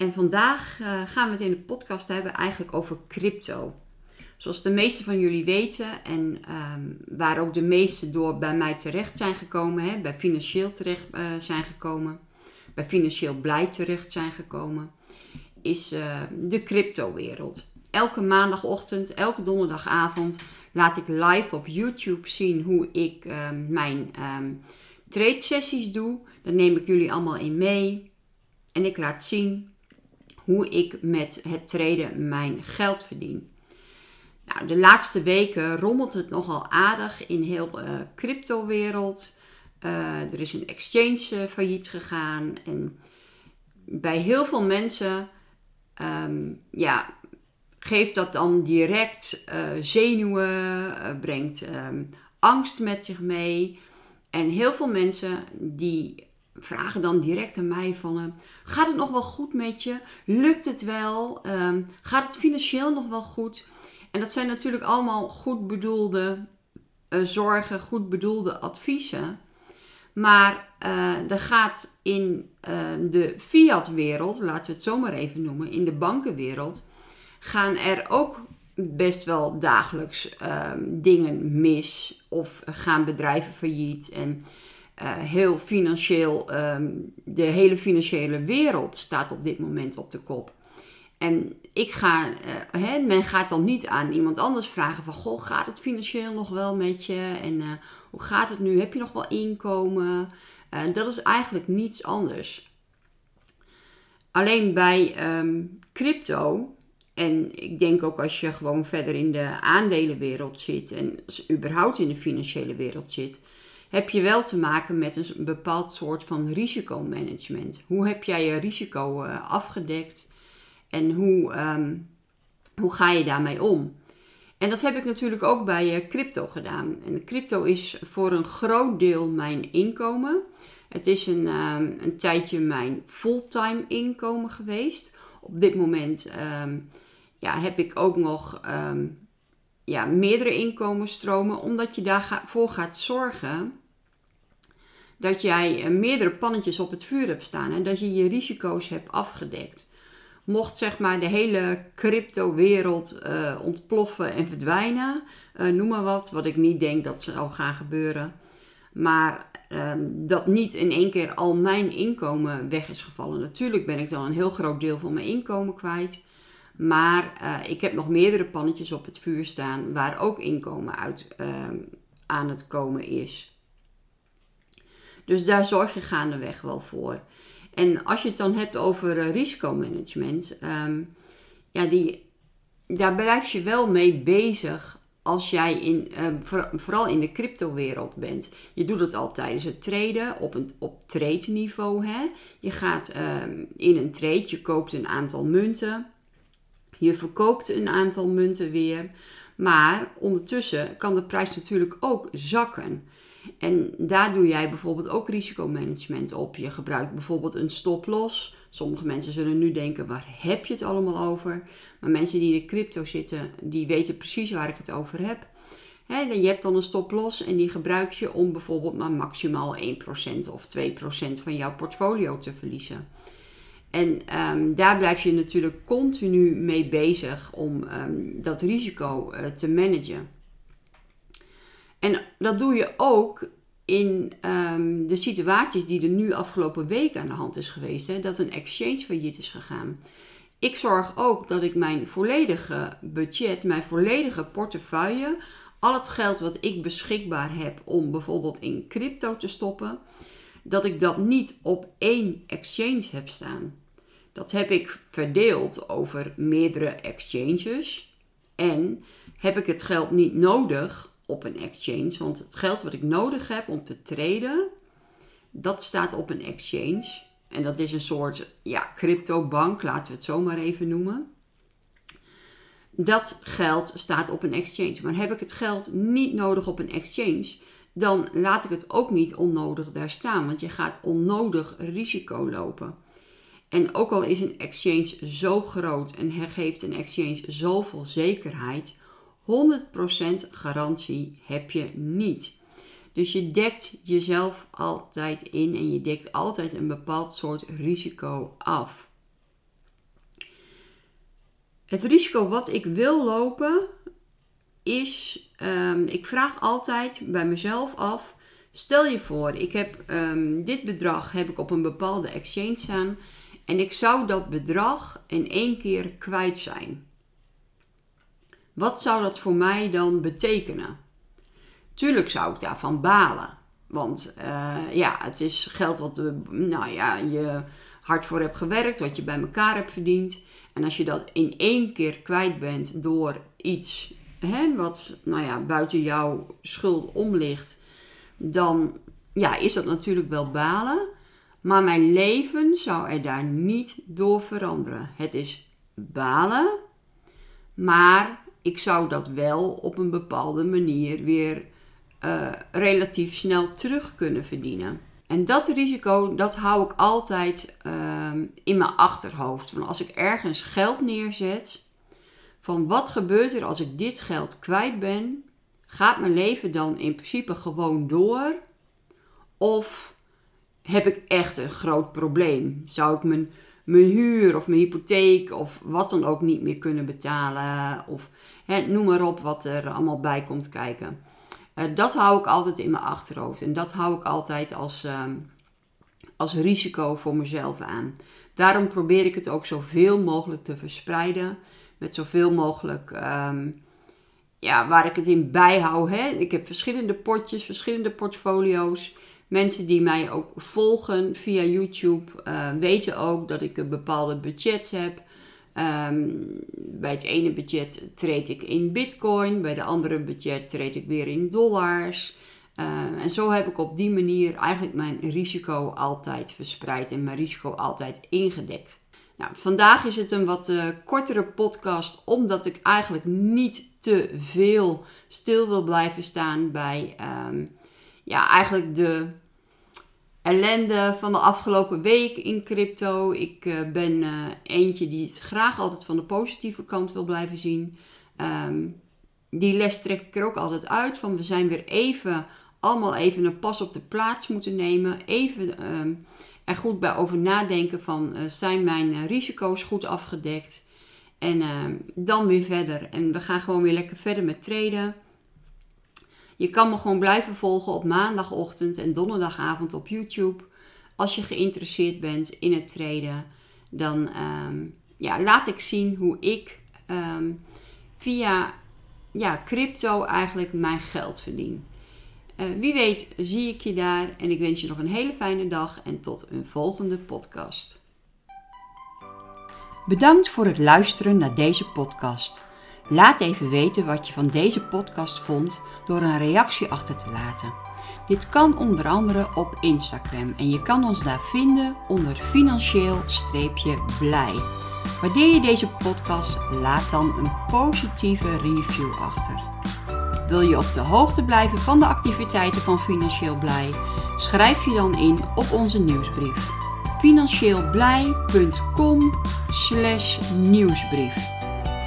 En vandaag uh, gaan we het in de podcast hebben eigenlijk over crypto. Zoals de meeste van jullie weten en um, waar ook de meeste door bij mij terecht zijn gekomen, hè, bij financieel terecht uh, zijn gekomen, bij financieel blij terecht zijn gekomen, is uh, de cryptowereld. Elke maandagochtend, elke donderdagavond laat ik live op YouTube zien hoe ik um, mijn um, trade sessies doe. Daar neem ik jullie allemaal in mee. En ik laat zien hoe ik met het traden mijn geld verdien. Nou, de laatste weken rommelt het nogal aardig in heel de cryptowereld. Uh, er is een exchange uh, failliet gegaan. En bij heel veel mensen um, ja, geeft dat dan direct uh, zenuwen, brengt um, angst met zich mee. En heel veel mensen die vragen dan direct aan mij van... Uh, gaat het nog wel goed met je? Lukt het wel? Um, gaat het financieel nog wel goed? En dat zijn natuurlijk allemaal goed bedoelde uh, zorgen, goed bedoelde adviezen. Maar uh, er gaat in de fiat-wereld, laten we het zo maar even noemen, in de bankenwereld, gaan er ook best wel dagelijks um, dingen mis of gaan bedrijven failliet. En uh, heel financieel, um, de hele financiële wereld staat op dit moment op de kop. En ik ga, hè, men gaat dan niet aan iemand anders vragen van, goh, gaat het financieel nog wel met je? En uh, hoe gaat het nu? Heb je nog wel inkomen? dat is eigenlijk niets anders. Alleen bij um, crypto, en ik denk ook als je gewoon verder in de aandelenwereld zit en überhaupt in de financiële wereld zit, heb je wel te maken met een bepaald soort van risicomanagement. Hoe heb jij je risico uh, afgedekt en hoe, um, hoe ga je daarmee om? En dat heb ik natuurlijk ook bij uh, crypto gedaan. En crypto is voor een groot deel mijn inkomen. Het is een, um, een tijdje mijn fulltime inkomen geweest. Op dit moment um, ja, heb ik ook nog ja, meerdere inkomensstromen, omdat je daarvoor gaat zorgen dat jij eh, meerdere pannetjes op het vuur hebt staan en dat je je risico's hebt afgedekt. Mocht zeg maar de hele crypto-wereld uh, ontploffen en verdwijnen, uh, noem maar wat, wat ik niet denk dat zal gaan gebeuren. Maar uh, dat niet in één keer al mijn inkomen weg is gevallen. Natuurlijk ben ik dan een heel groot deel van mijn inkomen kwijt. Maar ik heb nog meerdere pannetjes op het vuur staan waar ook inkomen uit ehm, aan het komen is. Dus daar zorg je gaandeweg wel voor. En als je het dan hebt over uh, risicomanagement, um, ja, die, daar blijf je wel mee bezig als jij in, voor, vooral in de cryptowereld bent. Je doet het al tijdens het traden op, een, op trade niveau. Hè? Je gaat um, in een trade, je koopt een aantal munten. Je verkoopt een aantal munten weer. Maar ondertussen kan de prijs natuurlijk ook zakken. En daar doe jij bijvoorbeeld ook risicomanagement op. Je gebruikt bijvoorbeeld een stop-loss. Sommige mensen zullen nu denken, waar heb je het allemaal over? Maar mensen die in de crypto zitten, die weten precies waar ik het over heb. He, je hebt dan een stop-loss en die gebruik je om bijvoorbeeld maar maximaal 1% of 2% van jouw portfolio te verliezen. En um, daar blijf je natuurlijk continu mee bezig om um, dat risico uh, te managen. En dat doe je ook in um, de situaties die er nu afgelopen week aan de hand is geweest. Hè, dat een exchange failliet is gegaan. Ik zorg ook dat ik mijn volledige budget, mijn volledige portefeuille, al het geld wat ik beschikbaar heb om bijvoorbeeld in crypto te stoppen, dat ik dat niet op één exchange heb staan. Dat heb ik verdeeld over meerdere exchanges. En heb ik het geld niet nodig op een exchange. Want het geld wat ik nodig heb om te traden, dat staat op een exchange. En dat is een soort ja, cryptobank, laten we het zo maar even noemen. dat geld staat op een exchange. Maar heb ik het geld niet nodig op een exchange, dan laat ik het ook niet onnodig daar staan. Want je gaat onnodig risico lopen. En ook al is een exchange zo groot en geeft een exchange zoveel zekerheid, 100% garantie heb je niet. Dus je dekt jezelf altijd in en je dekt altijd een bepaald soort risico af. Het risico wat ik wil lopen is, um, ik vraag altijd bij mezelf af, stel je voor, ik heb um, dit bedrag heb ik op een bepaalde exchange staan en ik zou dat bedrag in één keer kwijt zijn. Wat zou dat voor mij dan betekenen? Tuurlijk zou ik daarvan balen. Want uh, ja, het is geld wat nou ja, je hard voor hebt gewerkt, wat je bij elkaar hebt verdiend. En als je dat in één keer kwijt bent door iets hè, wat nou ja, buiten jouw schuld om ligt, dan ja, is dat natuurlijk wel balen. Maar mijn leven zou er daar niet door veranderen. Het is balen, maar ik zou dat wel op een bepaalde manier weer uh, relatief snel terug kunnen verdienen. En dat risico, dat hou ik altijd uh, in mijn achterhoofd. Van als ik ergens geld neerzet, van wat gebeurt er als ik dit geld kwijt ben? Gaat mijn leven dan in principe gewoon door? Of heb ik echt een groot probleem? Zou ik mijn, mijn huur of mijn hypotheek of wat dan ook niet meer kunnen betalen? Of hè, noem maar op wat er allemaal bij komt kijken. Uh, dat hou ik altijd in mijn achterhoofd. En dat hou ik altijd als, uh, als risico voor mezelf aan. Daarom probeer ik het ook zoveel mogelijk te verspreiden. Met zoveel mogelijk, um, ja, waar ik het in bijhoud. Hè? Ik heb verschillende potjes, verschillende portfolio's. Mensen die mij ook volgen via YouTube uh, weten ook dat ik een bepaalde budget heb. Um, bij het ene budget treed ik in bitcoin, bij de andere budget treed ik weer in dollars. Uh, en zo heb ik op die manier eigenlijk mijn risico altijd verspreid en mijn risico altijd ingedekt. Nou, vandaag is het een wat uh, kortere podcast, omdat ik eigenlijk niet te veel stil wil blijven staan bij um, ja, eigenlijk de ellende van de afgelopen week in crypto. Ik uh, ben uh, eentje die het graag altijd van de positieve kant wil blijven zien. Um, die les trek ik er ook altijd uit van we zijn weer even, allemaal even een pas op de plaats moeten nemen. Even um, er goed bij over nadenken van uh, zijn mijn risico's goed afgedekt. En ehm, dan weer verder. En we gaan gewoon weer lekker verder met traden. Je kan me gewoon blijven volgen op maandagochtend en donderdagavond op YouTube. Als je geïnteresseerd bent in het traden, dan um, ja, laat ik zien hoe ik um, via ja, crypto eigenlijk mijn geld verdien. Uh, wie weet zie ik je daar en ik wens je nog een hele fijne dag en tot een volgende podcast. Bedankt voor het luisteren naar deze podcast. Laat even weten wat je van deze podcast vond door een reactie achter te laten. Dit kan onder andere op Instagram en je kan ons daar vinden onder financieel-blij. Waardeer je deze podcast, laat dan een positieve review achter. Wil je op de hoogte blijven van de activiteiten van Financieel Blij? Schrijf je dan in op onze nieuwsbrief financieelblij.com/nieuwsbrief.